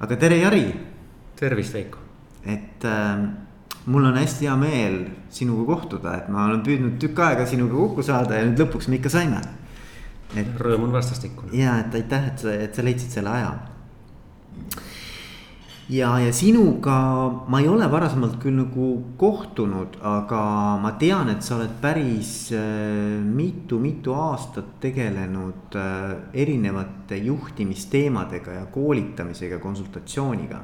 aga tere, Jari. tervist, Veiko. et äh, mul on hästi hea meel sinuga kohtuda, et ma olen püüdnud tükk aega sinuga kokku saada ja nüüd lõpuks me ikka saime. et rõõm on vastastikune. ja, et aitäh, et sa, et sa leidsid selle aja. Ja, ja sinuga ma ei ole varasemalt küll nagu kohtunud, aga ma tean, et sa oled päris mitu-mitu äh, aastat tegelenud äh, erinevate juhtimisteemadega ja koolitamisega, konsultatsiooniga.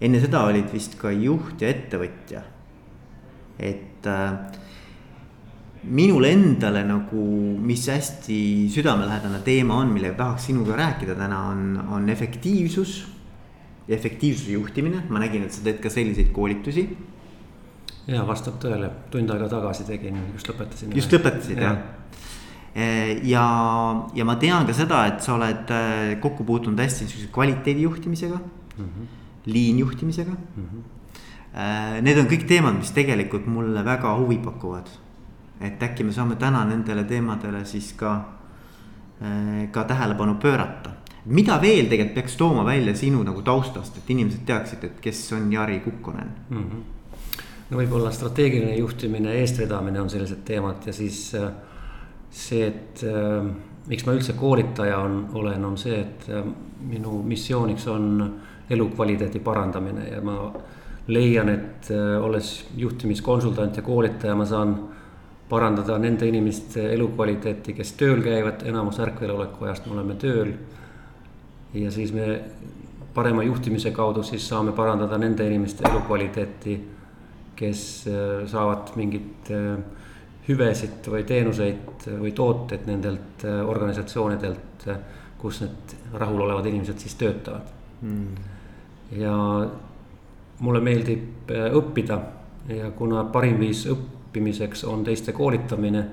enne seda olid vist ka juht ja ettevõtja. et äh, minule endale nagu, mis hästi südamelähedane teema on, millega tahaks sinuga rääkida täna, on, on efektiivsus ja efektiivsuse juhtimine, ma nägin, et sa teed ka selliseid koolitusi. ja vastab tõele, tund aega tagasi tegin, just lõpetasin. just lõpetasid jah ja.? ja, ja ma tean ka seda, et sa oled äh, kokku puutunud hästi sihukese kvaliteedi juhtimisega mm, -hmm. liinjuhtimisega mm. -hmm. Need on kõik teemad, mis tegelikult mulle väga huvi pakuvad. et äkki me saame täna nendele teemadele siis ka, ka tähelepanu pöörata mida veel tegelikult peaks tooma välja sinu nagu taustast, et inimesed teaksid, et kes on Jari Kukkonen mm? -hmm. no võib-olla strateegiline juhtimine, eestvedamine on sellised teemad ja siis äh, see, et äh, miks ma üldse koolitaja on, olen, on see, et äh, minu missiooniks on elukvaliteedi parandamine ja ma leian, et olles juhtimiskonsultant ja koolitaja, ma saan parandada nende inimeste elukvaliteeti, kes tööl käivad, enamus ärkveloleku ajast me oleme tööl ja siis me parema juhtimise kaudu siis saame parandada nende inimeste elukvaliteeti, kes äh, saavad mingit äh, hüvesid või teenuseid või tooteid nendelt äh, organisatsioonidelt, kus need rahulolevad inimesed siis töötavad. Mm.. ja mulle meeldib õppida ja kuna parim viis õppimiseks on teiste koolitamine,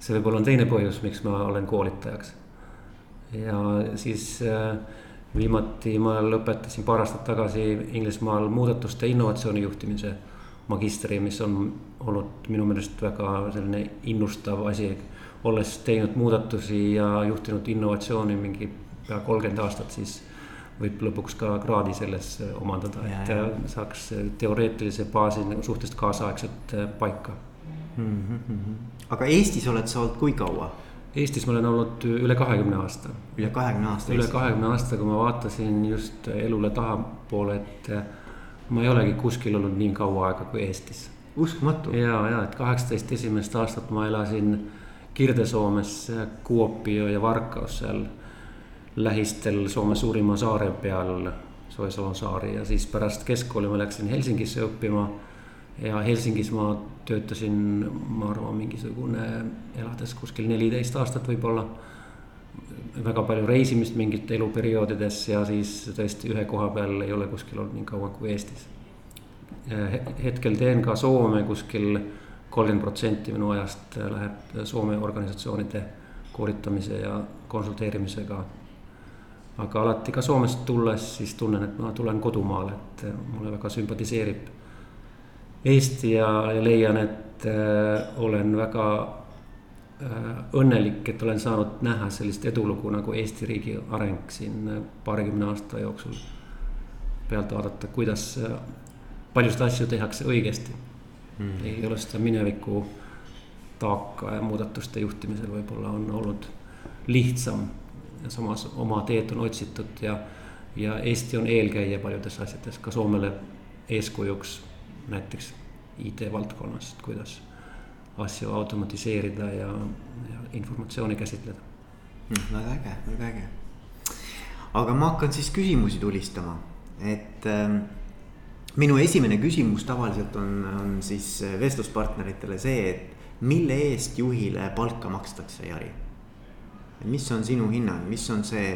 see võib-olla on teine põhjus, miks ma olen koolitajaks ja siis äh, viimati ma lõpetasin paar aastat tagasi Inglismaal muudatuste innovatsiooni juhtimise magistri, mis on olnud minu meelest väga selline innustav asi. olles teinud muudatusi ja juhtinud innovatsiooni mingi pea kolmkümmend aastat, siis võib lõpuks ka kraadi selles omandada, et ja. saaks teoreetilise baasi nagu suhteliselt kaasaegselt paika mm. -hmm. aga Eestis oled sa olnud kui kaua? Eestis ma olen olnud üle kahekümne aasta. üle kahekümne aasta. üle kahekümne aasta, kui ma vaatasin just elule tahapoole, et ma ei olegi kuskil olnud nii kaua aega kui Eestis. uskumatu. ja, ja et kaheksateist esimest aastat ma elasin Kirde-Soomes, Kuopio ja Varkaus seal lähistel Soome suurima saare peal, Soesoo saari ja siis pärast keskkooli ma läksin Helsingisse õppima ja Helsingis ma töötasin, ma arvan, mingisugune elades kuskil neliteist aastat võib-olla. väga palju reisimist mingit eluperioodides ja siis tõesti ühe koha peal ei ole kuskil olnud nii kaua kui Eestis. hetkel teen ka Soome kuskil kolmkümmend protsenti minu ajast läheb Soome organisatsioonide koolitamise ja konsulteerimisega. aga alati ka Soomest tulles siis tunnen, et ma tulen kodumaale, et mulle väga sümpatiseerib Eesti ja, ja leian, et äh, olen väga äh, õnnelik, et olen saanud näha sellist edulugu nagu Eesti riigi areng siin äh, paarikümne aasta jooksul. pealt vaadata, kuidas äh, paljusid asju tehakse õigesti mm.. ei ole seda mineviku taaka ja muudatuste juhtimisel võib-olla on olnud lihtsam. ja samas oma teed on otsitud ja, ja Eesti on eelkäija paljudes asjades, ka Soomele eeskujuks näiteks IT-valdkonnas, et kuidas asju automatiseerida ja, ja informatsiooni käsitleda mm,. väga äge, väga äge. aga ma hakkan siis küsimusi tulistama, et äh, minu esimene küsimus tavaliselt on, on siis vestluspartneritele see, et mille eest juhile palka makstakse, Jari? mis on sinu hinnang, mis on see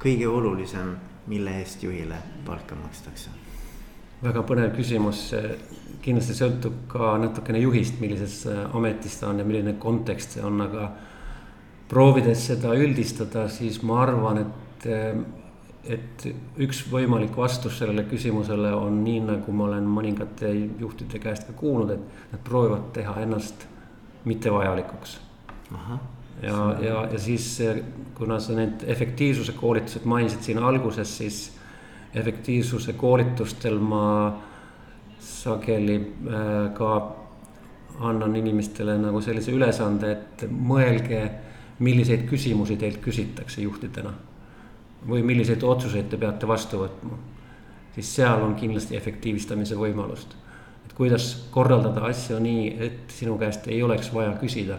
kõige olulisem, mille eest juhile palka makstakse? Väga põnev küsimus, kindlasti sõltub ka natukene juhist, millises äh, ametis ta on ja milline kontekst see on, aga. proovides seda üldistada, siis ma arvan, et, äh, et üks võimalik vastus sellele küsimusele on nii, nagu ma olen mõningate juhtide käest ka kuulnud, et nad proovivad teha ennast mittevajalikuks. ja, ja, ja siis, kuna sa need efektiivsuse koolitused mainisid siin alguses, siis efektiivsuse koolitustel ma sageli äh, ka annan inimestele nagu sellise ülesande, et mõelge, milliseid küsimusi teilt küsitakse juhtidena. või milliseid otsuseid te peate vastu võtma. siis seal on kindlasti efektiivistamise võimalust. et kuidas korraldada asju nii, et sinu käest ei oleks vaja küsida.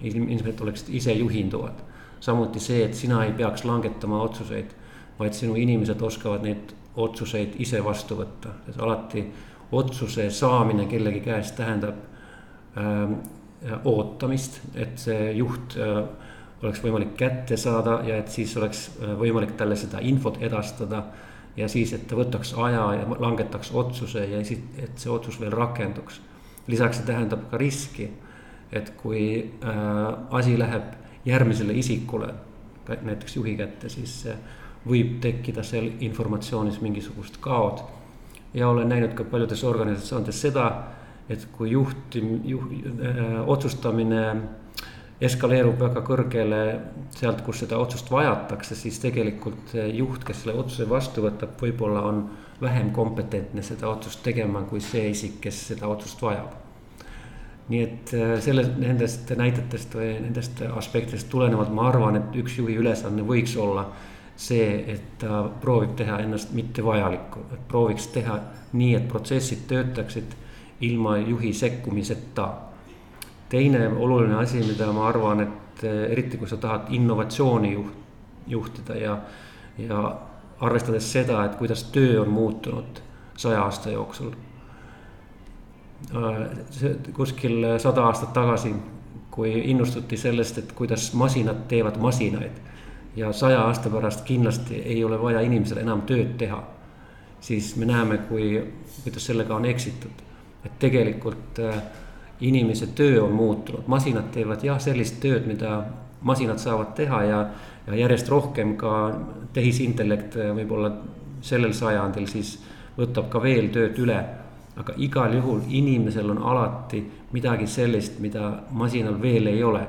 ilmselt oleksid ise juhinduvad. samuti see, et sina ei peaks langetama otsuseid, vaid sinu inimesed oskavad neid otsuseid ise vastu võtta, et alati otsuse saamine kellegi käest tähendab äh, ootamist, et see juht äh, oleks võimalik kätte saada ja et siis oleks äh, võimalik talle seda infot edastada. ja siis, et ta võtaks aja ja langetaks otsuse ja siis, et see otsus veel rakenduks. lisaks see tähendab ka riski, et kui äh, asi läheb järgmisele isikule, näiteks juhi kätte, siis äh, võib tekkida seal informatsioonis mingisugust kaod ja olen näinud ka paljudes organisatsioonides seda, et kui juhti, juht äh,, otsustamine eskaleerub väga kõrgele sealt, kus seda otsust vajatakse, siis tegelikult juht, kes selle otsuse vastu võtab, võib-olla on vähem kompetentne seda otsust tegema kui see isik, kes seda otsust vajab. nii et äh, selle, nendest näidetest või nendest aspektidest tulenevalt ma arvan, et üks juhi ülesanne võiks olla see, et ta proovib teha ennast mittevajalikku, et prooviks teha nii, et protsessid töötaksid ilma juhi sekkumiseta. teine oluline asi, mida ma arvan, et eh, eriti kui sa tahad innovatsiooni juht, juhtida ja, ja arvestades seda, et kuidas töö on muutunud saja aasta jooksul. Äh, see kuskil sada aastat tagasi, kui innustuti sellest, et kuidas masinad teevad masinaid ja saja aasta pärast kindlasti ei ole vaja inimesel enam tööd teha. siis me näeme, kui, kuidas sellega on eksitud. et tegelikult äh, inimese töö on muutunud, masinad teevad jah, sellist tööd, mida masinad saavad teha ja, ja järjest rohkem ka tehisintellekt äh, võib-olla sellel sajandil siis võtab ka veel tööd üle. aga igal juhul inimesel on alati midagi sellist, mida masinal veel ei ole.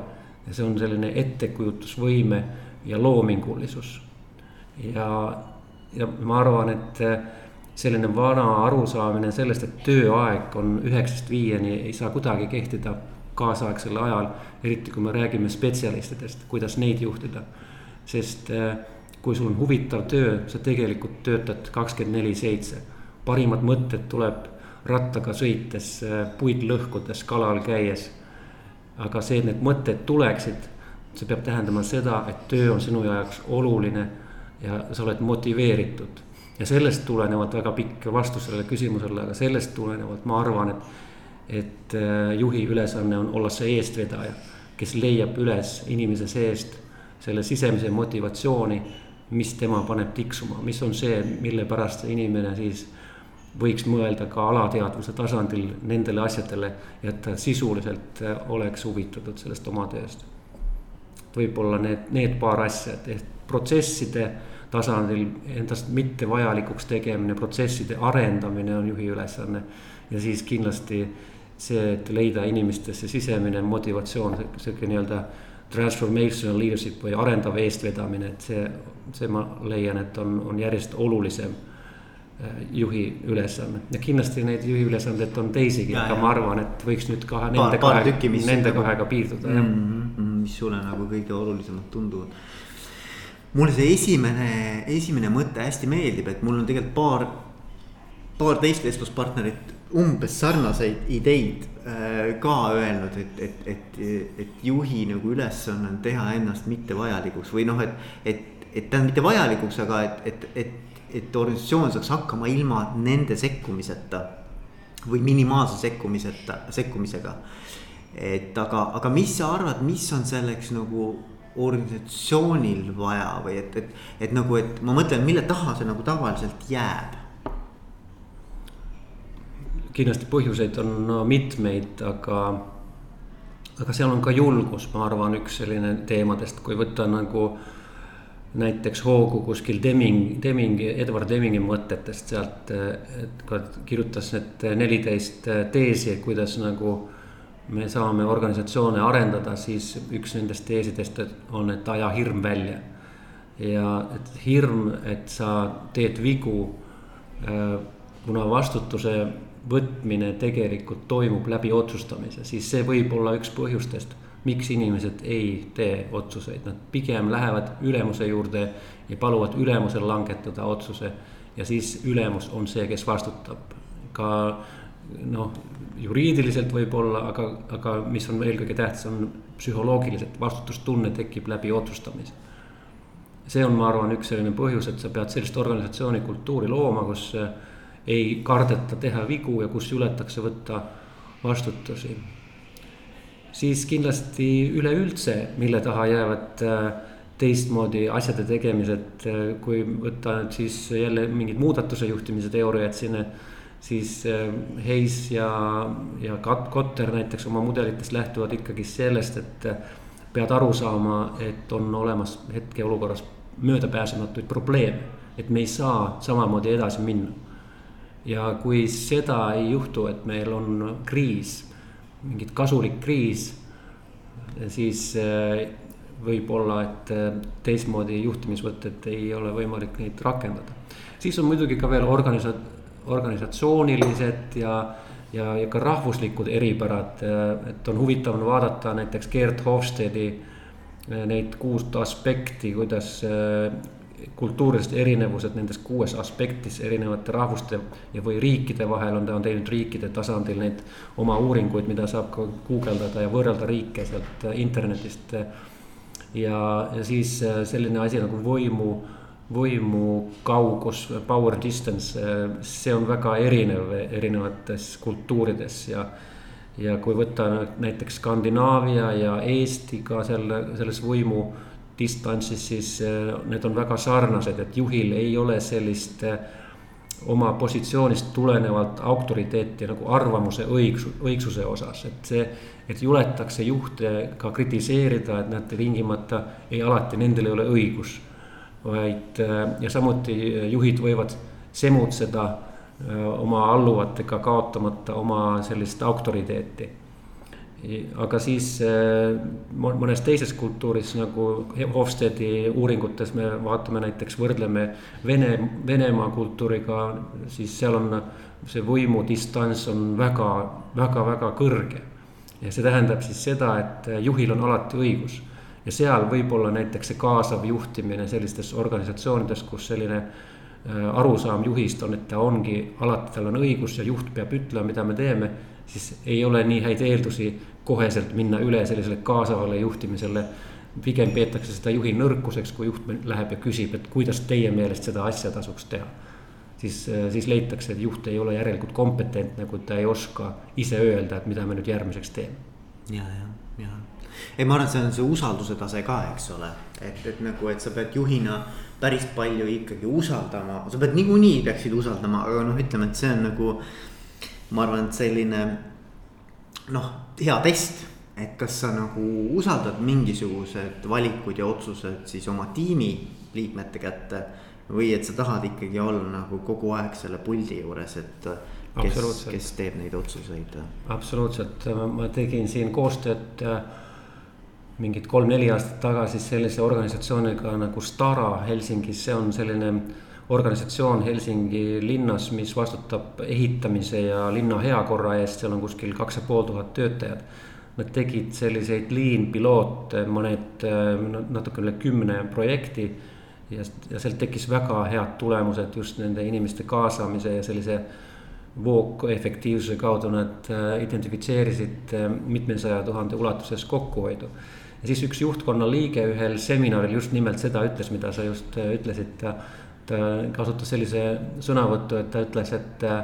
ja see on selline ettekujutusvõime ja loomingulisus. ja, ja ma arvan, et eh, selline vana arusaamine sellest, et tööaeg on üheksast viieni, ei saa kuidagi kehtida kaasaegsel ajal. eriti kui me räägime spetsialistidest, kuidas neid juhtida. sest eh, kui sul on huvitav töö, sa tegelikult töötad kakskümmend neli seitse. parimad mõtted tuleb rattaga sõites, eh, puid lõhkudes, kalal käies. aga see, et need mõtted tuleksid see peab tähendama seda, et töö on sinu jaoks oluline ja sa oled motiveeritud. ja sellest tulenevalt väga pikk vastus sellele küsimusele, aga sellest tulenevalt ma arvan, et, et äh, juhi ülesanne on olla see eestvedaja, kes leiab üles inimese seest selle sisemise motivatsiooni, mis tema paneb tiksuma, mis on see, mille pärast see inimene siis võiks mõelda ka alateadvuse tasandil nendele asjadele ja et ta sisuliselt äh, oleks huvitatud sellest oma tööst võib-olla need, need paar asja, et, et protsesside tasandil endast mittevajalikuks tegemine, protsesside arendamine on juhi ülesanne. ja siis kindlasti see, et leida inimestesse sisemine motivatsioon, sihuke nii-öelda transformational leadership või arendav eestvedamine, et see, see ma leian, et on, on järjest olulisem äh, juhi ülesanne ja kindlasti neid juhi ülesandeid on teisigi, aga ma arvan, et võiks nüüd ka nende paar, kahe, nende nagu- kahega piirduda mm. -hmm mis sulle nagu kõige olulisemad tunduvad? mulle see esimene, esimene mõte hästi meeldib, et mul on tegelikult paar, paar teist vestluspartnerit umbes sarnaseid ideid äh, ka öelnud, et, et, et, et juhi nagu ülesanne on teha ennast mittevajalikuks või noh, et, et, et tähendab mitte vajalikuks, aga et, et, et, et organisatsioon saaks hakkama ilma nende sekkumiseta või minimaalse sekkumiseta, sekkumisega et aga, aga mis sa arvad, mis on selleks nagu organisatsioonil vaja või et, et, et nagu, et ma mõtlen, mille taha see nagu tavaliselt jääb? kindlasti põhjuseid on no, mitmeid, aga, aga seal on ka julgus, ma arvan, üks selline teemadest, kui võtta nagu näiteks hoogu kuskil Deming, Demingi, Edward Demingi mõtetest sealt, et kirjutas need neliteist teesi, kuidas nagu me saame organisatsioone arendada, siis üks nendest teesidest on, et aja hirm välja. ja et hirm, et sa teed vigu, kuna vastutuse võtmine tegelikult toimub läbi otsustamise, siis see võib olla üks põhjustest, miks inimesed ei tee otsuseid, nad pigem lähevad ülemuse juurde ja paluvad ülemusel langetada otsuse. ja siis ülemus on see, kes vastutab. ka noh, juriidiliselt võib-olla, aga, aga mis on eelkõige tähtis, on psühholoogiliselt vastutustunne tekib läbi otsustamise. see on, ma arvan, üks selline põhjus, et sa pead sellist organisatsiooni kultuuri looma, kus ei kardeta teha vigu ja kus juletakse võtta vastutusi. siis kindlasti üleüldse, mille taha jäävad äh, teistmoodi asjade tegemised, äh, kui võtta nüüd siis jälle mingid muudatuse juhtimise teooriad sinna. Siis äh, Hayes ja, ja Kotter näiteks oma mudelitest lähtuvad ikkagi sellest, et pead aru saama, et on olemas hetkeolukorras möödapääsematuid probleeme. et me ei saa samamoodi edasi minna ja kui seda ei juhtu, et meil on kriis, mingit kasulik kriis, siis eh, võib-olla, et eh, teistmoodi juhtimisvõtted ei ole võimalik neid rakendada. siis on muidugi ka veel organisa-, organisatsioonilised ja, ja, ja ka rahvuslikud eripärad, eh, et on huvitav vaadata näiteks Gerd Hofstedi neid kuut aspekti, kuidas kultuurilised erinevused nendes kuues aspektis erinevate rahvuste ja, või riikide vahel on, ta on teinud riikide tasandil neid oma uuringuid, mida saab ka guugeldada ja võrrelda riike sealt internetist. ja, ja siis selline asi nagu võimu, võimu kaugus, power distance, see on väga erinev erinevates kultuurides ja ja kui võtta näiteks Skandinaavia ja Eesti ka selle, selles võimu distantsis, siis äh, need on väga sarnased, et juhil ei ole sellist äh, oma positsioonist tulenevalt autoriteeti nagu arvamuse õigsu, õigsuse osas, et see, et juletakse juhte ka kritiseerida, et nad tingimata ei, alati nendel ei ole õigus. Vaid äh, ja samuti juhid võivad semutseda oma alluvatega, kaotamata oma sellist autoriteeti aga siis äh, mõnes teises kultuuris nagu Hofstedi uuringutes me vaatame näiteks, võrdleme Vene, Venemaa kultuuriga, siis seal on see võimudistants on väga, väga, väga kõrge. ja see tähendab siis seda, et juhil on alati õigus. Ja seal võib-olla näiteks see kaasav juhtimine sellistes organisatsioonides, kus selline äh, arusaam juhist on, et ta ongi, alati tal on õigus ja juht peab ütlema, mida me teeme siis ei ole nii häid eeldusi koheselt minna üle sellisele kaasavale juhtimisele. pigem peetakse seda juhi nõrkuseks, kui juht läheb ja küsib, et kuidas teie meelest seda asja tasuks teha. siis, siis leitakse, et juht ei ole järelikult kompetentne, kui ta ei oska ise öelda, et mida me nüüd järgmiseks teeme. ja, ja, ja ei, ma arvan, et see on see usalduse tase ka, eks ole, et, et nagu, et sa pead juhina päris palju ikkagi usaldama, sa pead niikuinii peaksid usaldama, aga noh, ütleme, et see on nagu. ma arvan, et selline noh, hea test, et kas sa nagu usaldad mingisugused valikud ja otsused siis oma tiimi liikmete kätte. või et sa tahad ikkagi olla nagu kogu aeg selle puldi juures, et kes, kes teeb neid otsuseid. absoluutselt, ma tegin siin koostööd äh, mingid kolm-neli aastat tagasi sellise organisatsiooniga nagu Stara Helsingis, see on selline organisatsioon Helsingi linnas, mis vastutab ehitamise ja linna heakorra eest, seal on kuskil kaks ja pool tuhat töötajat. Nad tegid selliseid lean piloote, mõned natuke üle kümne projekti. ja, ja sealt tekkis väga head tulemused just nende inimeste kaasamise ja sellise voogefektiivsuse kaudu nad äh, identifitseerisid äh, mitmesaja tuhande ulatuses kokkuhoidu. Ja siis üks juhtkonna liige ühel seminaril just nimelt seda ütles, mida sa just äh, ütlesid. ta ta kasutas sellise sõnavõttu, et ta ütles, et äh,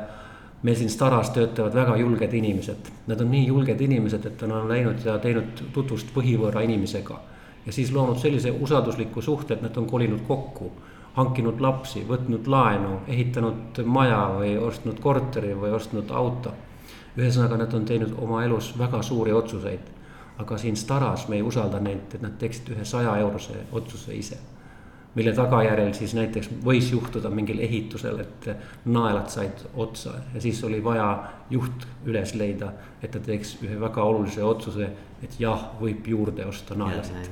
meil siin Staras töötavad väga julged inimesed. Nad on nii julged inimesed, et nad on läinud ja teinud tutvust põhivõõra inimesega. ja siis loonud sellise usaldusliku suhte, et nad on kolinud kokku, hankinud lapsi, võtnud laenu, ehitanud maja või ostnud korteri või ostnud auto. ühesõnaga, nad on teinud oma elus väga suuri otsuseid. Aga siin Staras me ei usalda neid, et nad teeksid ühe saja eurose otsuse ise. Mille tagajärjel siis näiteks võis juhtuda mingil ehitusel, et naelad said otsa. Ja siis oli vaja juht üles leida, et ta teeks ühe väga olulise otsuse, et jah, võib juurde osta naelasid.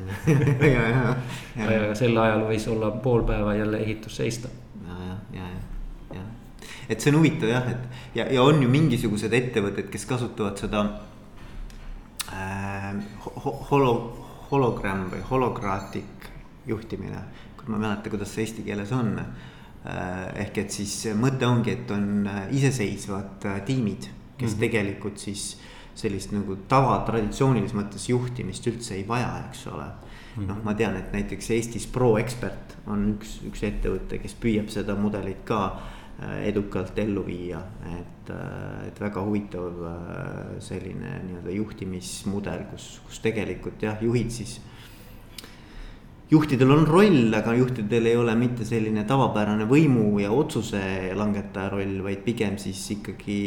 ja, ja, ja, ja sel ajal võis olla pool päeva jälle ehitus seista. ja, ja, ja, ja et see on huvitav jah, et ja, ja on ju mingisugused ettevõtted, kes kasutavad seda holo, hologramm või holograatik juhtimine. ma ei mäleta, kuidas see eesti keeles on äh,. ehk et siis mõte ongi, et on äh, iseseisvad äh, tiimid, kes mm -hmm. tegelikult siis sellist nagu tava traditsioonilises mõttes juhtimist üldse ei vaja, eks ole mm -hmm.. noh, ma tean, et näiteks Eestis ProExpert on üks, üks ettevõte, kes püüab seda mudelit ka edukalt ellu viia, et, äh, et väga huvitav äh, selline nii-öelda juhtimismudel, kus, kus tegelikult jah, juhid siis. juhtidel on roll, aga juhtidel ei ole mitte selline tavapärane võimu ja otsuse langetaja roll, vaid pigem siis ikkagi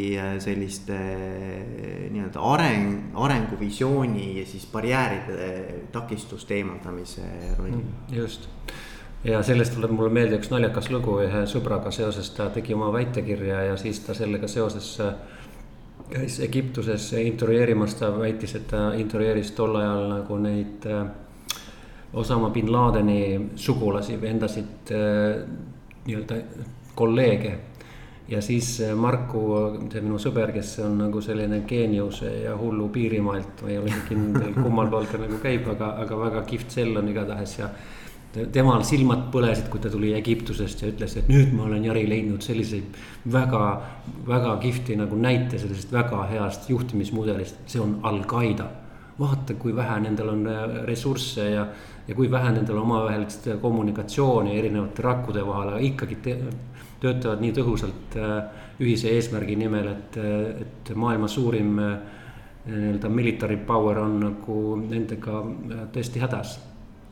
selliste nii-öelda areng, arenguvisiooni ja siis barjääride takistuste eemaldamise roll. Mm, just ja sellest tuleb mulle meelde üks naljakas lugu ühe sõbraga seoses, ta tegi oma väitekirja ja siis ta sellega seoses äh, käis Egiptuses intervjueerimas, ta väitis, et ta intervjueeris tol ajal nagu neid äh, Osama bin Ladeni sugulasi, vendasid äh, nii-öelda kolleege. ja siis Marku, see minu sõber, kes on nagu selline geeniuse ja hullu Piirimaalt, ma ei ole kindel, kummal pool ta nagu käib, aga, aga väga kihvt sell on igatahes. Ja temal silmad põlesid, kui ta tuli Egiptusest ja ütles, et nüüd ma olen Jari leidnud selliseid väga, väga kihvti nagu näite sellisest väga heast juhtimismudelist, see on Al-Qaeda. vaata, kui vähe nendel on äh, ressursse ja, ja kui vähe nendel omavahelist kommunikatsiooni erinevate rakkude vahel, aga ikkagi te, töötavad nii tõhusalt äh, ühise eesmärgi nimel, et, äh, et maailma suurim nii-öelda military power on nagu nendega tõesti hädas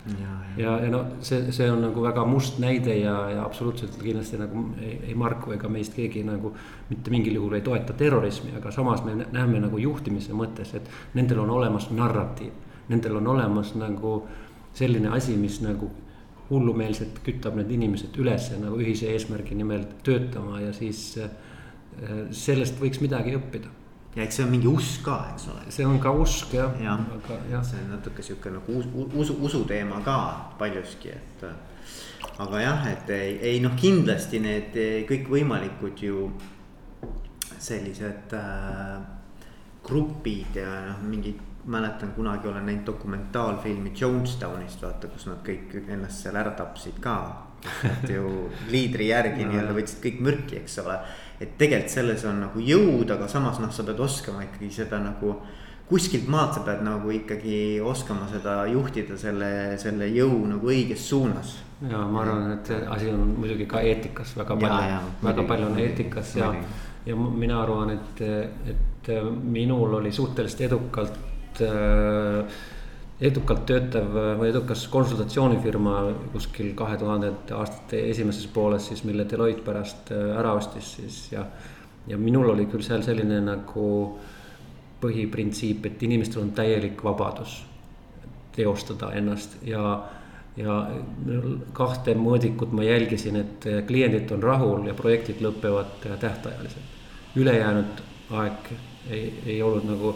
ja, ja, ja no see, see on nagu väga must näide ja, ja absoluutselt kindlasti nagu ei, ei Marko ega meist keegi nagu mitte mingil juhul ei toeta terrorismi, aga samas me näeme nagu juhtimise mõttes, et nendel on olemas narratiiv. Nendel on olemas nagu selline asi, mis nagu hullumeelselt kütab need inimesed üles nagu ühise eesmärgi nimel töötama ja siis äh, sellest võiks midagi õppida ja eks see on mingi usk ka, eks ole. see on ka usk jah ja,. Ja. see on natuke sihuke nagu usu, usu teema ka paljuski, et. aga jah, et ei, ei noh, kindlasti need kõikvõimalikud ju sellised äh, grupid ja noh, mingid mäletan kunagi olen näinud dokumentaalfilmi Jonestownist, vaata, kus nad kõik ennast seal ära tapsid ka. Et ju liidri järgi nii-öelda võtsid kõik mürki, eks ole. Et tegelikult selles on nagu jõud, aga samas noh, sa pead oskama ikkagi seda nagu kuskilt maalt sa pead nagu ikkagi oskama seda juhtida selle, selle jõu nagu õiges suunas. ja ma arvan, et see asi on muidugi ka eetikas väga palju, väga palju on eetikas ja, ja mina arvan, et, et minul oli suhteliselt edukalt äh, edukalt töötav või edukas konsultatsioonifirma kuskil kahe tuhandete aastate esimeses pooles siis, mille Deloitte pärast äh, ära ostis siis ja. ja minul oli küll seal selline nagu põhiprintsiip, et inimestel on täielik vabadus teostada ennast ja, ja kahte mõõdikut ma jälgisin, et kliendid on rahul ja projektid lõpevad tähtajaliselt. ülejäänud aeg ei, ei olnud nagu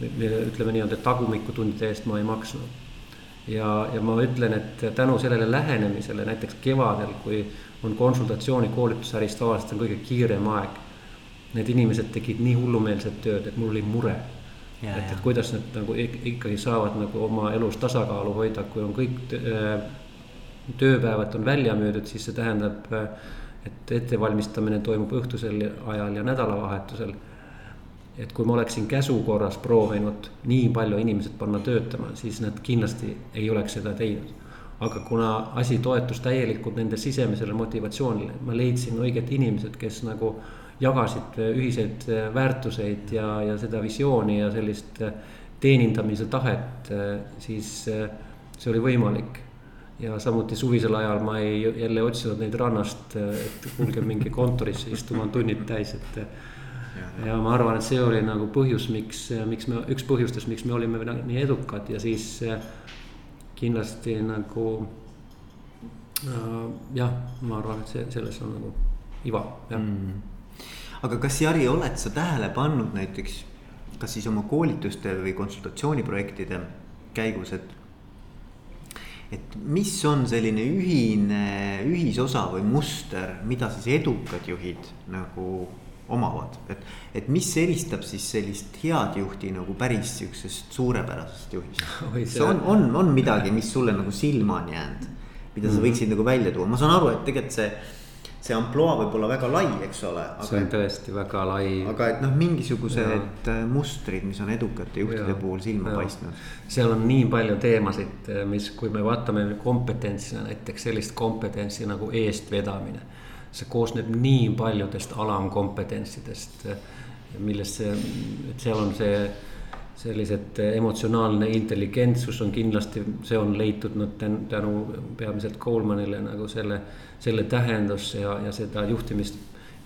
ütleme nii-öelda tagumikutundide eest ma ei maksnud. ja, ja ma ütlen, et tänu sellele lähenemisele näiteks kevadel, kui on konsultatsiooni koolitusäris tavaliselt on kõige kiirem aeg. Need inimesed tegid nii hullumeelset tööd, et mul oli mure. et, et kuidas nad nagu ikkagi saavad nagu oma elus tasakaalu hoida, kui on kõik äh, tööpäevad on välja müüdud, siis see tähendab, äh, et ettevalmistamine toimub õhtusel ajal ja nädalavahetusel et kui ma oleksin käsu korras proovinud nii palju inimesed panna töötama, siis nad kindlasti ei oleks seda teinud. aga kuna asi toetus täielikult nende sisemisele motivatsioonile, ma leidsin õiged inimesed, kes nagu jagasid ühiseid väärtuseid ja, ja seda visiooni ja sellist teenindamise tahet, siis see oli võimalik ja samuti suvisel ajal ma ei jälle otsinud neid rannast, et kuulge minge kontorisse istuma, on tunnid täis, et ja ma arvan, et see oli nagu põhjus, miks, miks me, üks põhjustest, miks me olime nii edukad ja siis eh, kindlasti nagu äh, jah, ma arvan, et see, selles on nagu iva, jah. Mm.. aga kas Jari, oled sa tähele pannud näiteks, kas siis oma koolituste või konsultatsiooniprojektide käigus, et et mis on selline ühine ühisosa või muster, mida siis edukad juhid nagu omavad, et. et mis eristab siis sellist head juhti nagu päris sihukesest suurepärasest juhist? kas on, on, on midagi, mis sulle nagu silma on jäänud, mida sa mhm. võiksid mm -hmm. nagu välja tuua, ma saan aru, et tegelikult see see ampluaa võib olla väga lai, eks ole. see on tõesti väga lai. aga et noh, mingisugused ja. Mustrid, mis on edukate juhtide ja. puhul silma ja. paistnud. seal on nii palju teemasid, mis, kui me vaatame kompetentsina näiteks sellist kompetentsi nagu eestvedamine. See koosneb nii paljudest alamkompetentsidest, äh, millest see, et seal on see sellised emotsionaalne intelligentsus on kindlasti, see on leitud nüüd tänu peamiselt Colemanile nagu selle, selle tähendus ja, ja seda juhtimist,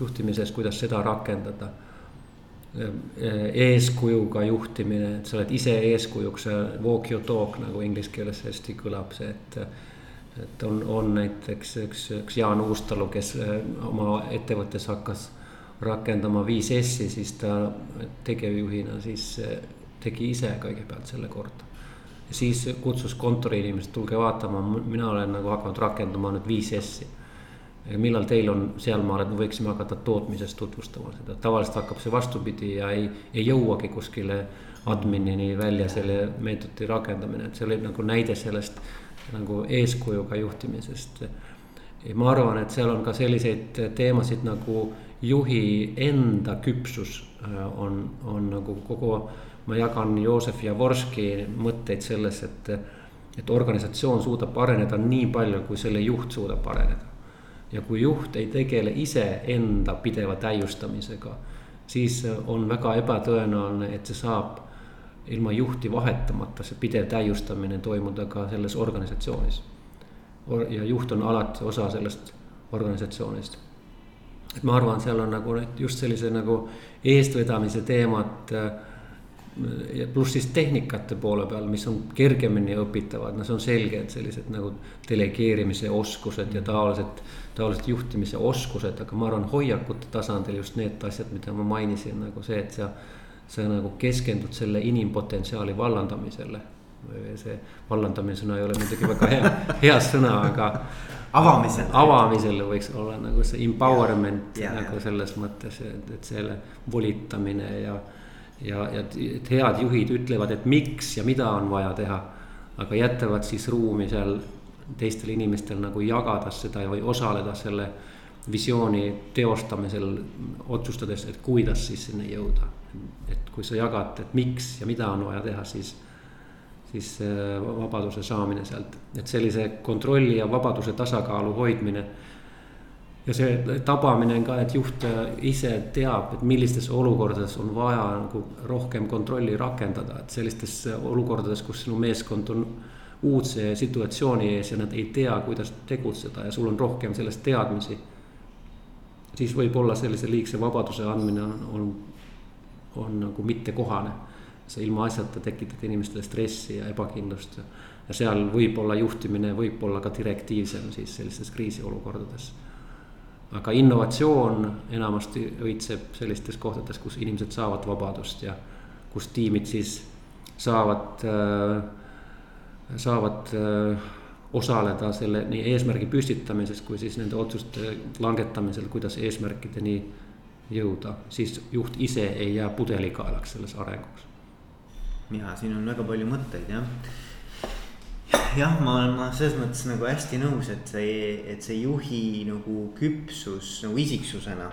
juhtimises, kuidas seda rakendada. eeskujuga juhtimine, et sa oled ise eeskujuks, walk your talk nagu inglise keeles hästi kõlab see, et et on, on näiteks üks, üks Jaan Uustalu, kes oma ettevõttes hakkas rakendama 5S-i, siis ta tegevjuhina siis tegi ise kõigepealt selle korda. siis kutsus kontoriinimesed, tulge vaatama, mina olen nagu hakanud rakendama nüüd 5S-i. millal teil on sealmaal, et me võiksime hakata tootmises tutvustama seda, tavaliselt hakkab see vastupidi ja ei, ei jõuagi kuskile adminini välja selle meetodi rakendamine, et see oli nagu näide sellest nagu eeskujuga juhtimisest. ma arvan, et seal on ka selliseid teemasid nagu juhi enda küpsus äh, on, on nagu kogu ma jagan Joosef Javorski mõtteid selles, et, et organisatsioon suudab areneda nii palju, kui selle juht suudab areneda. ja kui juht ei tegele iseenda pideva täiustamisega, siis on väga ebatõenäoline, et see saab ilma juhti vahetamata, see pidev täiustamine toimuda ka selles organisatsioonis. ja juht on alati osa sellest organisatsioonist. et ma arvan, seal on nagu just sellise nagu eestvedamise teemat äh, ja pluss siis tehnikate poole peal, mis on kergemini õpitavad, no see on selge, et sellised nagu delegeerimise oskused ja taolised, taolised juhtimise oskused, aga ma arvan, hoiakute tasandil just need asjad, mida ma mainisin, nagu see, et sa. Sa nagu keskendud selle inimpotentsiaali vallandamisele. see vallandamine sõna ei ole muidugi väga hea, hea sõna, aga. avamisele. avamisele võiks olla nagu see empowerment ja, ja, nagu ja. selles mõttes, et, et selle volitamine ja ja, ja et head juhid ütlevad, et miks ja mida on vaja teha. aga jätavad siis ruumi seal teistel inimestel nagu jagada seda või osaleda selle visiooni teostamisel, otsustades, et kuidas siis sinna jõuda. et kui sa jagad, et miks ja mida on vaja teha, siis, siis vabaduse saamine sealt, et sellise kontrolli ja vabaduse tasakaalu hoidmine ja see tabamine on ka, et juht ise teab, et millistes olukordades on vaja nagu rohkem kontrolli rakendada, et sellistes olukordades, kus sinu meeskond on uudse situatsiooni ees ja nad ei tea, kuidas tegutseda ja sul on rohkem sellest teadmisi. Siis võib-olla sellise liigse vabaduse andmine on, on, on nagu mittekohane. sa ilmaasjata tekitad inimestele stressi ja ebakindlust ja, ja seal võib-olla juhtimine võib olla ka direktiivsem siis sellistes kriisiolukordades aga innovatsioon enamasti õitseb sellistes kohtades, kus inimesed saavad vabadust ja kus tiimid siis saavad, äh, saavad äh, osaleda selle nii eesmärgi püstitamises kui siis nende otsuste langetamisel, kuidas eesmärkideni jõuda, siis juht ise ei jää pudelikaelaks selles arengus. ja siin on väga palju mõtteid jah jah, ma olen, ma selles mõttes nagu hästi nõus, et see, et see juhi nagu küpsus nagu isiksusena.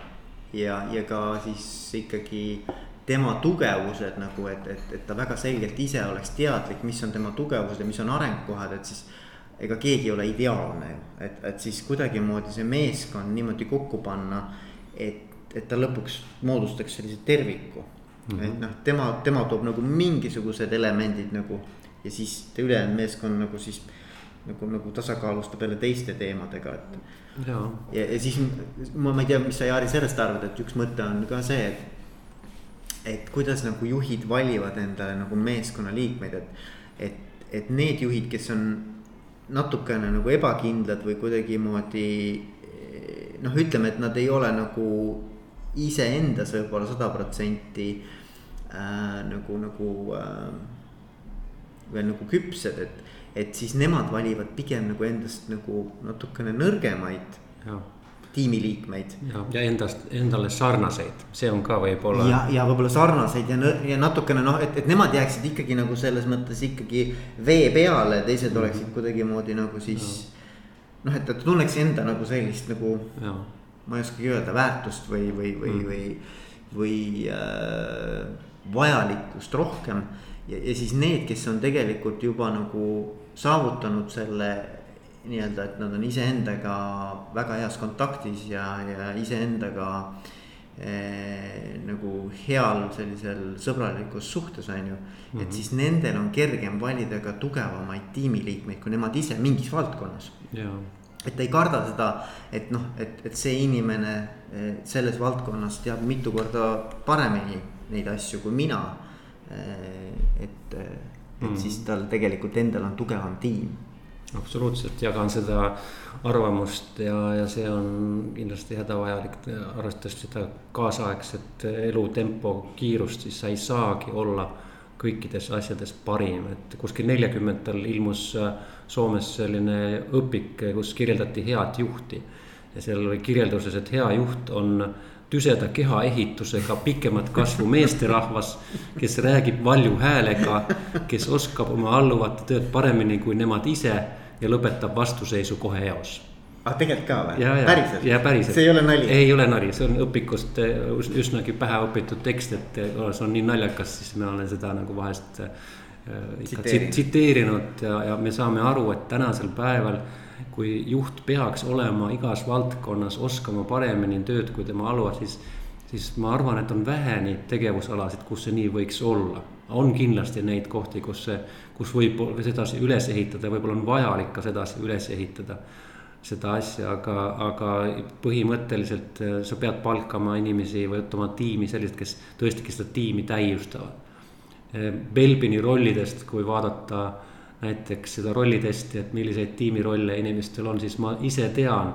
ja, ja ka siis ikkagi tema tugevused nagu, et, et, et ta väga selgelt ise oleks teadlik, mis on tema tugevused ja mis on arengukohad, et siis. Ega keegi ei ole ideaalne ju, et, et siis kuidagimoodi see meeskond niimoodi kokku panna, et, et ta lõpuks moodustaks sellise terviku mm. -hmm. et noh, tema, tema toob nagu mingisugused elemendid nagu ja siis ülejäänud meeskond nagu siis nagu, nagu tasakaalustab jälle teiste teemadega, et. ja, ja, ja siis ma, ma ei tea, mis sa Jaari sellest arvad, et üks mõte on ka see, et. et kuidas nagu juhid valivad endale nagu meeskonnaliikmeid, et, et, et need juhid, kes on natukene nagu ebakindlad või kuidagimoodi. noh, ütleme, et nad ei ole nagu iseendas võib-olla sada protsenti äh, nagu, nagu äh, veel nagu küpsed, et. et siis nemad valivad pigem nagu endast nagu natukene nõrgemaid tiimiliikmeid. ja, ja endast, endale sarnaseid, see on ka võib-olla. ja, ja võib-olla sarnaseid ja, ja natukene noh, et, et nemad jääksid ikkagi nagu selles mõttes ikkagi vee peale, teised oleksid kuidagimoodi nagu siis. noh, et, et tunneks enda nagu sellist nagu, ma ei oskagi öelda, väärtust või, või, või mm., või, või äh, vajalikkust rohkem. ja, ja siis need, kes on tegelikult juba nagu saavutanud selle nii-öelda, et nad on iseendaga väga heas kontaktis ja, ja iseendaga eh, nagu heal sellisel sõbralikus suhtes on ju mm. -hmm. et siis nendel on kergem valida ka tugevamaid tiimiliikmeid, kui nemad ise mingis valdkonnas. et ei karda seda, et noh, et, et see inimene eh, selles valdkonnas teab mitu korda paremini neid asju kui mina. Eh, et, et mm -hmm. siis tal tegelikult endal on tugevam tiim absoluutselt jagan seda arvamust ja, ja see on kindlasti hädavajalik, arvestades seda kaasaegset elutempo kiirust, siis sa ei saagi olla kõikides asjades parim, et kuskil neljakümnendatel ilmus Soomes selline õpik, kus kirjeldati head juhti. ja seal oli kirjelduses, et hea juht on tüseda kehaehitusega pikemat kasvu meesterahvas, kes räägib valju häälega, kes oskab oma alluvate tööd paremini kui nemad ise ja lõpetab vastuseisu kohe eos ah, tegelikult ka või? päriselt? ja päriselt. see ei ole nali? ei ole nali, see on õpikust eh, üsnagi pähe õpitud tekst, et eh, see on nii naljakas, siis ma olen seda nagu vahest äh, ikka tsiteerinud ja, ja me saame aru, et tänasel päeval. kui juht peaks olema igas valdkonnas, oskama paremini tööd kui tema aluvad, siis, siis ma arvan, et on vähe neid tegevusalasid, kus see nii võiks olla. On kindlasti neid kohti, kus kus võib sedasi üles ehitada, võib-olla on vajalik ka sedasi üles ehitada seda asja, aga, aga põhimõtteliselt äh, sa pead palkama inimesi või võtma tiimi sellised, kes tõesti, kes seda tiimi täiustavad. Äh, Belbini rollidest, kui vaadata näiteks seda rollitesti, et milliseid tiimirolle inimestel on, siis ma ise tean.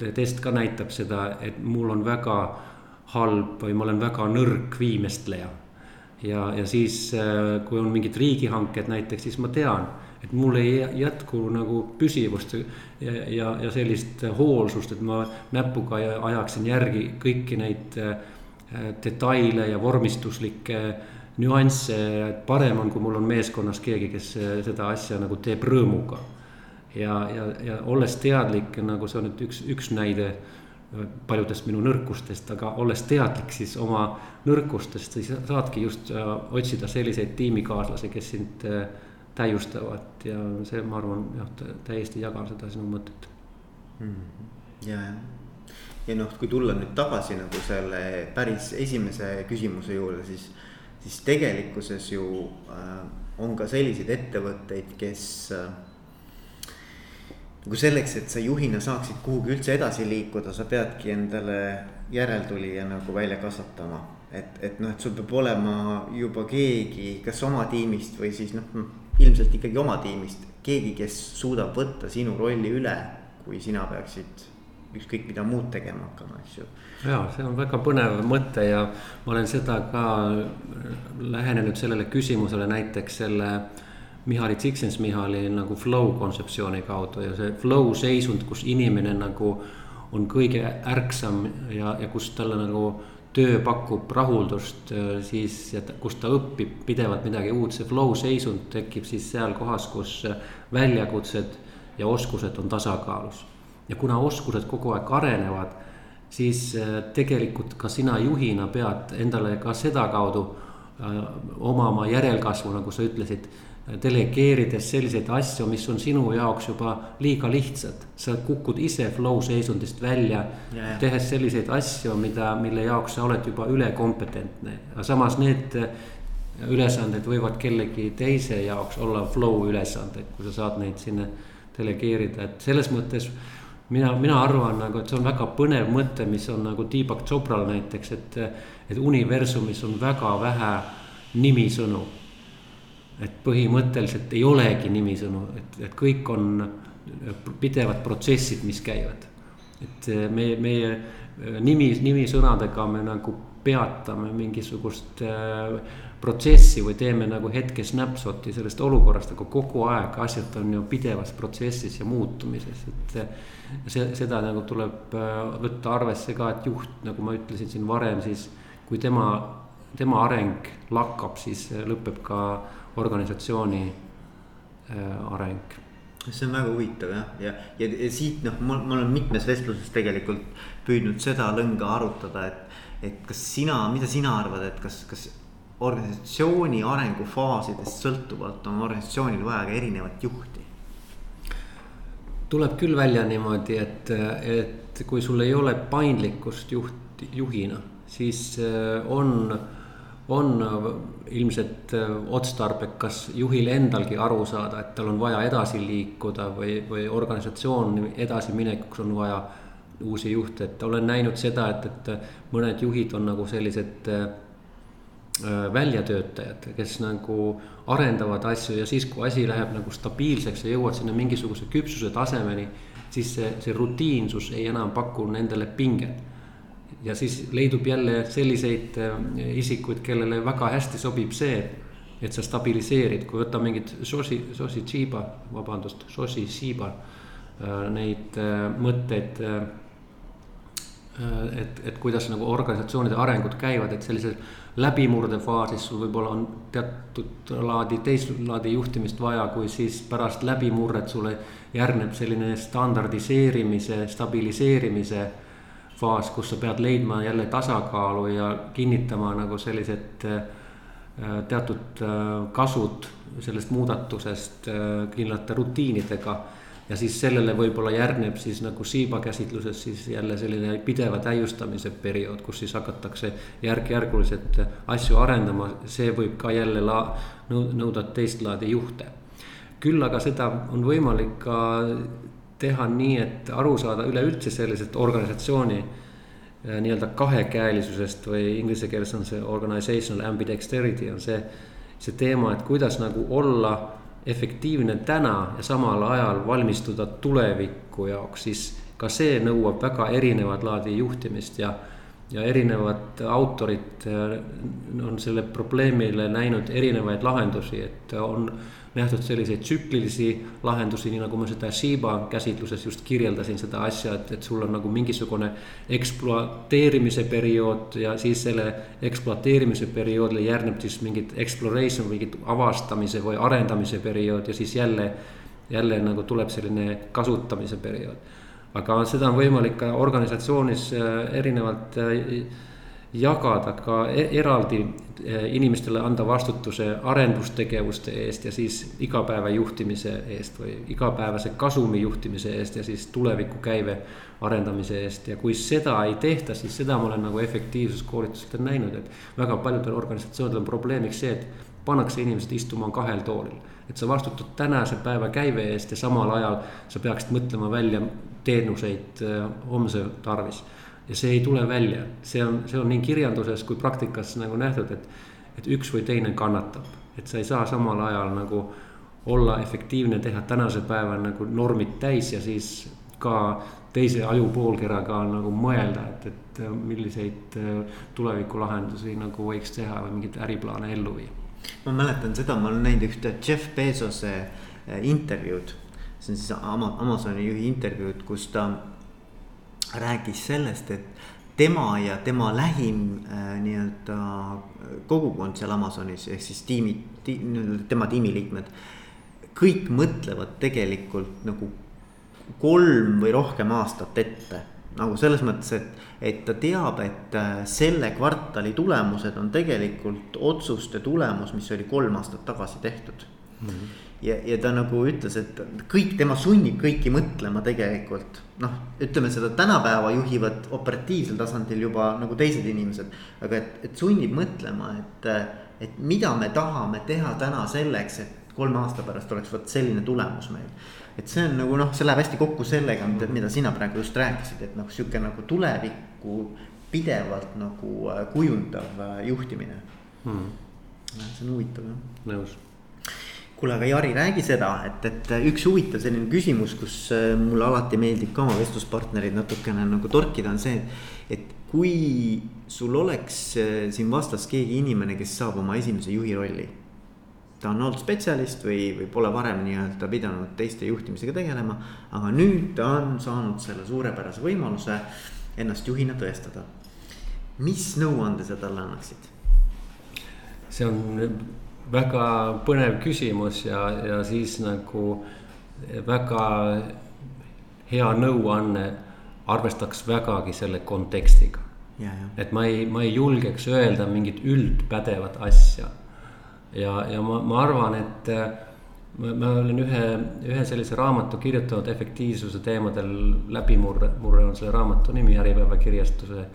test ka näitab seda, et mul on väga halb või ma olen väga nõrk viimestleja ja, ja siis, äh, kui on mingid riigihanked näiteks, siis ma tean, et mul ei jätku nagu püsivust ja, ja, ja sellist hoolsust, et ma näpuga ajaksin järgi kõiki neid äh, detaile ja vormistuslikke nüansse, et parem on, kui mul on meeskonnas keegi, kes äh, seda asja nagu teeb rõõmuga. ja, ja, ja olles teadlik, nagu see on nüüd üks, üks näide paljudest minu nõrkustest, aga olles teadlik siis oma nõrkustest, siis saadki just äh, otsida selliseid tiimikaaslasi, kes sind äh, täiustavad. Ja see, ma arvan, jah, täiesti jagan seda sinu mõtet. Mm. ja, ja, ja noh, kui tulla nüüd tagasi nagu selle päris esimese küsimuse juurde, siis, siis tegelikkuses ju äh, on ka selliseid ettevõtteid, kes äh, nagu selleks, et sa juhina saaksid kuhugi üldse edasi liikuda, sa peadki endale järeltulija nagu välja kasvatama. et, et noh, et sul peab olema juba keegi, kas oma tiimist või siis noh, ilmselt ikkagi oma tiimist. keegi, kes suudab võtta sinu rolli üle, kui sina peaksid ükskõik mida muud tegema hakkama, eks ju. ja see on väga põnev mõte ja ma olen seda ka lähenenud sellele küsimusele näiteks selle Mihhail Csikszentmihalyi nagu flow kontseptsiooni kaudu ja see flow seisund, kus inimene nagu on kõige ärksam ja, ja kus talle nagu töö pakub rahuldust, siis kus ta õpib pidevalt midagi uut, see flow seisund tekib siis seal kohas, kus väljakutsed ja oskused on tasakaalus. ja kuna oskused kogu aeg arenevad, siis äh, tegelikult ka sina juhina pead endale ka sedakaudu äh, omama järelkasvu, nagu sa ütlesid delegeerides selliseid asju, mis on sinu jaoks juba liiga lihtsad. sa kukud ise flow seisundist välja, tehes selliseid asju, mida, mille jaoks sa oled juba ülekompetentne. aga samas need ülesanded võivad kellegi teise jaoks olla flow ülesanded, kui sa saad neid sinna delegeerida, et selles mõttes mina, mina arvan nagu, et see on väga põnev mõte, mis on nagu Deepak Chopral näiteks, et, et universumis on väga vähe nimisõnu et põhimõtteliselt ei olegi nimisõnu, et, et kõik on pidevad protsessid, mis käivad. et meie, meie nimi, nimisõnadega me nagu peatame mingisugust äh, protsessi või teeme nagu hetke snapshot'i sellest olukorrast, aga kogu aeg asjad on ju pidevas protsessis ja muutumises, et. see, seda nagu tuleb võtta arvesse ka, et juht, nagu ma ütlesin siin varem, siis kui tema, tema areng lakkab, siis lõpeb ka organisatsiooni areng see on väga huvitav jah, ja, ja, ja, ja siit noh, ma, ma olen mitmes vestluses tegelikult püüdnud seda lõnga arutada, et. et kas sina, mida sina arvad, et kas, kas organisatsiooni arengufaasidest sõltuvalt on organisatsioonil vaja ka erinevat juhti? tuleb küll välja niimoodi, et, et kui sul ei ole paindlikkust juht, juhina, siis äh, on on ilmselt äh, otstarbekas juhil endalgi aru saada, et tal on vaja edasi liikuda või, või organisatsioon edasiminekuks on vaja uusi juhte, et olen näinud seda, et, et mõned juhid on nagu sellised äh, väljatöötajad, kes nagu arendavad asju ja siis, kui asi läheb nagu stabiilseks ja jõuad sinna mingisuguse küpsuse tasemeni, siis see, see rutiinsus ei enam paku nendele pinget ja siis leidub jälle selliseid äh, isikuid, kellele väga hästi sobib see, et sa stabiliseerid, kui võtta mingit Shoshi, Shoshi Chiba, vabandust, Shoshi Shiba, äh, neid äh, mõtteid. et, et kuidas nagu organisatsioonide arengud käivad, et sellises läbimurdefaasis sul võib-olla on teatud laadi, teist laadi juhtimist vaja, kui siis pärast läbimurret sulle järgneb selline standardiseerimise, stabiliseerimise faas, kus sa pead leidma jälle tasakaalu ja kinnitama nagu sellised äh, teatud äh, kasud sellest muudatusest äh, kindlate rutiinidega. ja siis sellele võib-olla järgneb siis nagu Shiba käsitluses siis jälle selline pideva täiustamise periood, kus siis hakatakse järk-järguliselt asju arendama, see võib ka jälle la-, nõuda teist laadi juhte. küll aga seda on võimalik ka teha nii, et aru saada üleüldse sellisest organisatsiooni äh, nii-öelda kahekäelisusest või inglise keeles on see organizational ambidexterity on see, see teema, et kuidas nagu olla efektiivne täna ja samal ajal valmistuda tuleviku jaoks, siis ka see nõuab väga erinevat laadi juhtimist ja ja erinevad autorid äh, on selle probleemile näinud erinevaid lahendusi, et on nähtud selliseid tsüklilisi lahendusi, nii nagu ma seda Shiba käsitluses just kirjeldasin seda asja, et, et sul on nagu mingisugune ekspluateerimise periood ja siis selle ekspluateerimise perioodile järgneb siis mingit exploration, mingit avastamise või arendamise periood ja siis jälle, jälle nagu tuleb selline kasutamise periood. aga seda on võimalik ka organisatsioonis äh, erinevalt äh, jagada ka e-, eraldi e, inimestele anda vastutuse arendustegevuste eest ja siis igapäeva juhtimise eest või igapäevase kasumi juhtimise eest ja siis tulevikukäive arendamise eest ja kui seda ei tehta, siis seda ma olen nagu efektiivsuskoolitustel näinud, et väga paljudel organisatsioonidel on probleemiks see, et pannakse inimesed istuma kahel toolil. et sa vastutad tänase päeva käive eest ja samal ajal sa peaksid mõtlema välja teenuseid e, homse tarvis ja see ei tule välja, see on, see on nii kirjanduses kui praktikas nagu nähtud, et, et üks või teine kannatab, et sa ei saa samal ajal nagu olla efektiivne, teha tänase päeva nagu normid täis ja siis ka teise ajupoolkeraga nagu mõelda, et, et milliseid äh, tulevikulahendusi nagu võiks teha või mingeid äriplaane ellu viia. ma mäletan seda, ma olen näinud ühte Jeff Bezose äh, intervjuud, see on siis Amazoni juhi intervjuud, kus ta rääkis sellest, et tema ja tema lähim äh, nii-öelda kogukond seal Amazonis ehk siis tiimi ti,, tema tiimiliikmed. kõik mõtlevad tegelikult nagu kolm või rohkem aastat ette. nagu selles mõttes, et, et ta teab, et äh, selle kvartali tulemused on tegelikult otsuste tulemus, mis oli kolm aastat tagasi tehtud mm. -hmm ja, ja ta nagu ütles, et kõik tema sunnib kõiki mõtlema tegelikult. noh, ütleme seda tänapäeva juhivad operatiivsel tasandil juba nagu teised inimesed. aga et, et sunnib mõtlema, et, et mida me tahame teha täna selleks, et kolme aasta pärast oleks vot selline tulemus meil. et see on nagu noh, see läheb hästi kokku sellega, mida sina praegu just rääkisid, et noh, sihuke nagu tulevikku pidevalt nagu äh, kujundav äh, juhtimine hmm.. see on huvitav jah. nõus kuule, aga Jari, räägi seda, et, et üks huvitav selline küsimus, kus äh, mulle alati meeldib ka oma vestluspartnereid natukene nagu torkida, on see, et kui sul oleks äh, siin vastas keegi inimene, kes saab oma esimese juhi rolli. ta on olnud spetsialist või, või pole varem nii-öelda pidanud teiste juhtimisega tegelema, aga nüüd ta on saanud selle suurepärase võimaluse ennast juhina tõestada. mis nõuande sa talle annaksid? see on väga põnev küsimus ja, ja siis nagu väga hea nõuanne arvestaks vägagi selle kontekstiga. et ma ei, ma ei julgeks öelda mingit üldpädevat asja. ja, ja ma, ma arvan, et ma, ma olen ühe, ühe sellise raamatu kirjutanud efektiivsuse teemadel läbimurre, murre on selle raamatu nimi, Äripäeva kirjastuse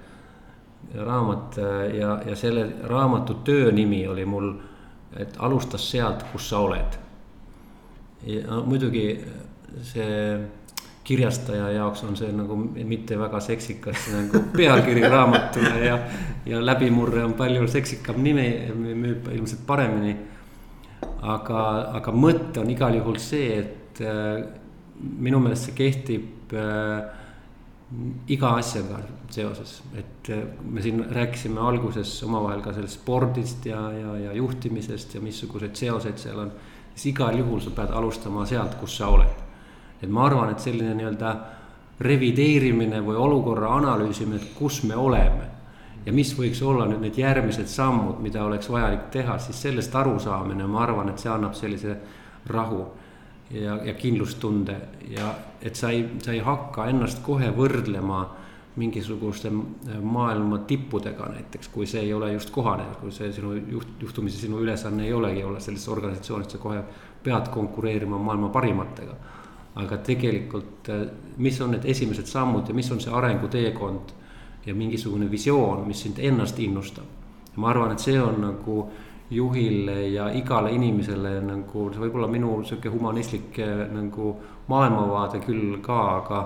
raamat ja, ja selle raamatu töönimi oli mul et alustas sealt, kus sa oled. ja muidugi see kirjastaja jaoks on see nagu mitte väga seksikas nagu pealkiri raamatule ja, ja läbimurre on palju seksikam nimi, müüb ilmselt paremini. aga, aga mõte on igal juhul see, et äh, minu meelest see kehtib äh, iga asjaga seoses, et äh, me siin rääkisime alguses omavahel ka sellest spordist ja, ja, ja juhtimisest ja missuguseid seoseid seal on. siis igal juhul sa pead alustama sealt, kus sa oled. et ma arvan, et selline nii-öelda revideerimine või olukorra analüüsimine, et kus me oleme. ja mis võiks olla nüüd need järgmised sammud, mida oleks vajalik teha, siis sellest arusaamine, ma arvan, et see annab sellise rahu ja, ja kindlustunde ja et sa ei, sa ei hakka ennast kohe võrdlema mingisuguste maailma tippudega näiteks, kui see ei ole just kohane, kui see sinu juht, juhtumisi sinu ülesanne ei olegi olla sellises organisatsioonis, sa kohe pead konkureerima maailma parimatega. aga tegelikult, mis on need esimesed sammud ja mis on see arenguteekond ja mingisugune visioon, mis sind ennast innustab. ma arvan, et see on nagu äh, juhile ja igale inimesele nagu, see võib olla minu sihuke humanistlik eh, nagu maailmavaade küll ka, aga.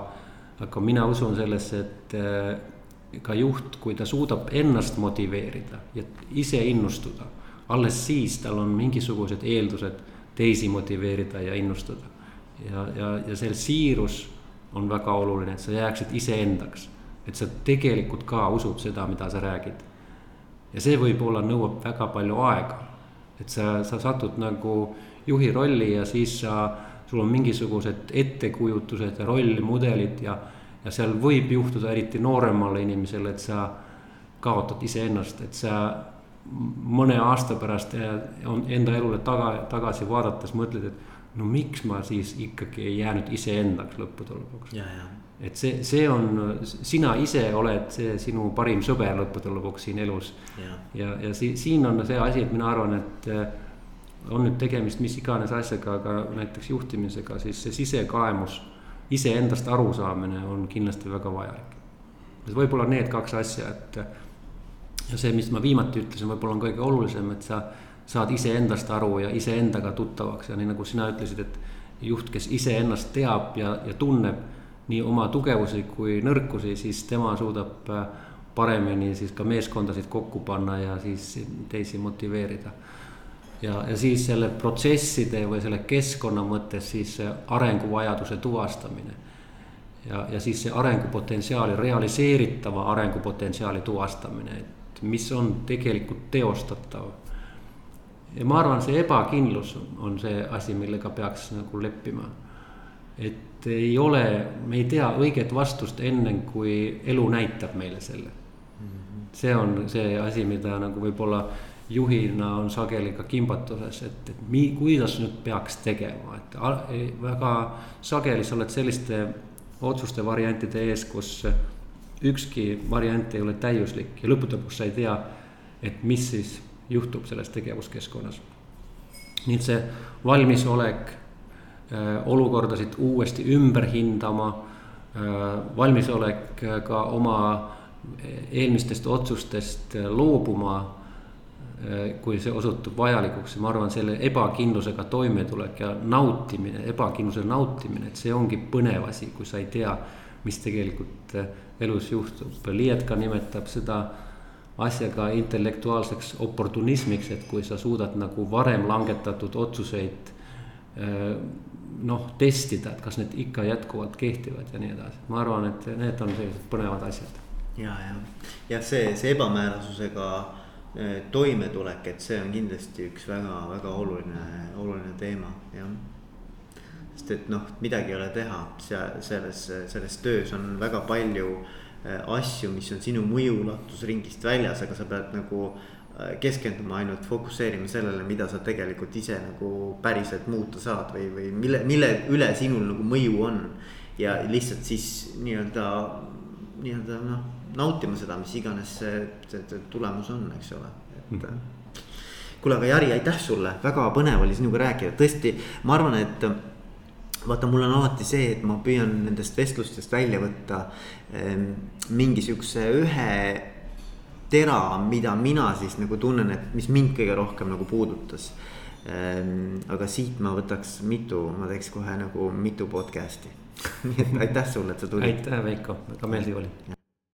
aga mina usun sellesse, et eh, ka juht, kui ta suudab ennast motiveerida ja ise innustuda. alles siis tal on mingisugused eeldused teisi motiveerida ja innustada. ja, ja, ja see siirus on väga oluline, et sa jääksid iseendaks. et sa tegelikult ka usud seda, mida sa räägid ja see võib-olla nõuab väga palju aega. et sa, sa satud nagu juhi rolli ja siis sa, sul on mingisugused ettekujutused ja rollmudelid ja. ja seal võib juhtuda eriti nooremale inimesele, et sa kaotad iseennast, et sa mõne aasta pärast on enda elule taga, tagasi vaadates mõtled, et no miks ma siis ikkagi ei jäänud iseendaks lõppude lõpuks. ja, ja et see, see on, sina ise oled see sinu parim sõber lõppude lõpuks siin elus. ja, ja, ja si, siin on see asi, et mina arvan, et äh, on nüüd tegemist mis iganes asjaga, aga näiteks juhtimisega, siis see sisekaemus, iseendast arusaamine on kindlasti väga vajalik. võib-olla need kaks asja, et ja see, mis ma viimati ütlesin, võib-olla on kõige olulisem, et sa saad iseendast aru ja iseendaga tuttavaks ja nii nagu sina ütlesid, et juht, kes iseennast teab ja, ja tunneb nii oma tugevusi kui nõrkusi, siis tema suudab äh, paremini siis ka meeskondasid kokku panna ja siis teisi motiveerida. ja, ja siis selle protsesside või selle keskkonna mõttes siis arenguvajaduse tuvastamine. ja, ja siis see arengupotentsiaali, realiseeritava arengupotentsiaali tuvastamine, et mis on tegelikult teostatav. ja ma arvan, see ebakindlus on see asi, millega peaks nagu leppima. Et ei ole, me ei tea õiget vastust enne, kui elu näitab meile selle. see on see asi, mida nagu võib-olla juhina on sageli ka kimbatuses, et, et mi-, kuidas nüüd peaks tegema, et väga sageli sa oled selliste otsuste variantide ees, kus ükski variant ei ole täiuslik ja lõppude lõpuks sa ei tea, et mis siis juhtub selles tegevuskeskkonnas. nii et see valmisolek olukordasid uuesti ümber hindama, äh, valmisolek äh, ka oma eelmistest otsustest loobuma, kui see osutub vajalikuks ja ma arvan, selle ebakindlusega toimetulek ja nautimine, ebakindluse nautimine, et see ongi põnev asi, kui sa ei tea, mis tegelikult elus juhtub. Lietka nimetab seda asja ka intellektuaalseks oportunismiks, et kui sa suudad nagu varem langetatud otsuseid noh, testida, et kas need ikka jätkuvalt kehtivad ja nii edasi. ma arvan, et need on sellised põnevad asjad. ja, ja, jah, see, see ebamäärasusega toimetulek, et see on kindlasti üks väga-väga oluline, oluline teema, jah sest et noh, midagi ei ole teha, seal selles, selles töös on väga palju asju, mis on sinu mõjuulatusringist väljas, aga sa pead nagu keskenduma ainult fokusseerima sellele, mida sa tegelikult ise nagu päriselt muuta saad või, või mille, mille üle sinul nagu mõju on. ja lihtsalt siis nii-öelda, nii-öelda noh, nautima seda, mis iganes see, see, see tulemus on, eks ole, et mm. kuule, aga Jari, aitäh sulle, väga põnev oli sinuga rääkida, tõesti, ma arvan, et vaata, mul on alati see, et ma püüan nendest vestlustest välja võtta ähm, mingi sihukese ühe tera, mida mina siis nagu tunnen, et mis mind kõige rohkem nagu puudutas. Ehm, aga siit ma võtaks mitu, ma teeks kohe nagu mitu podcast'i nii et aitäh sulle, et sa tulid. aitäh, Veiko, väga meeldiv oli.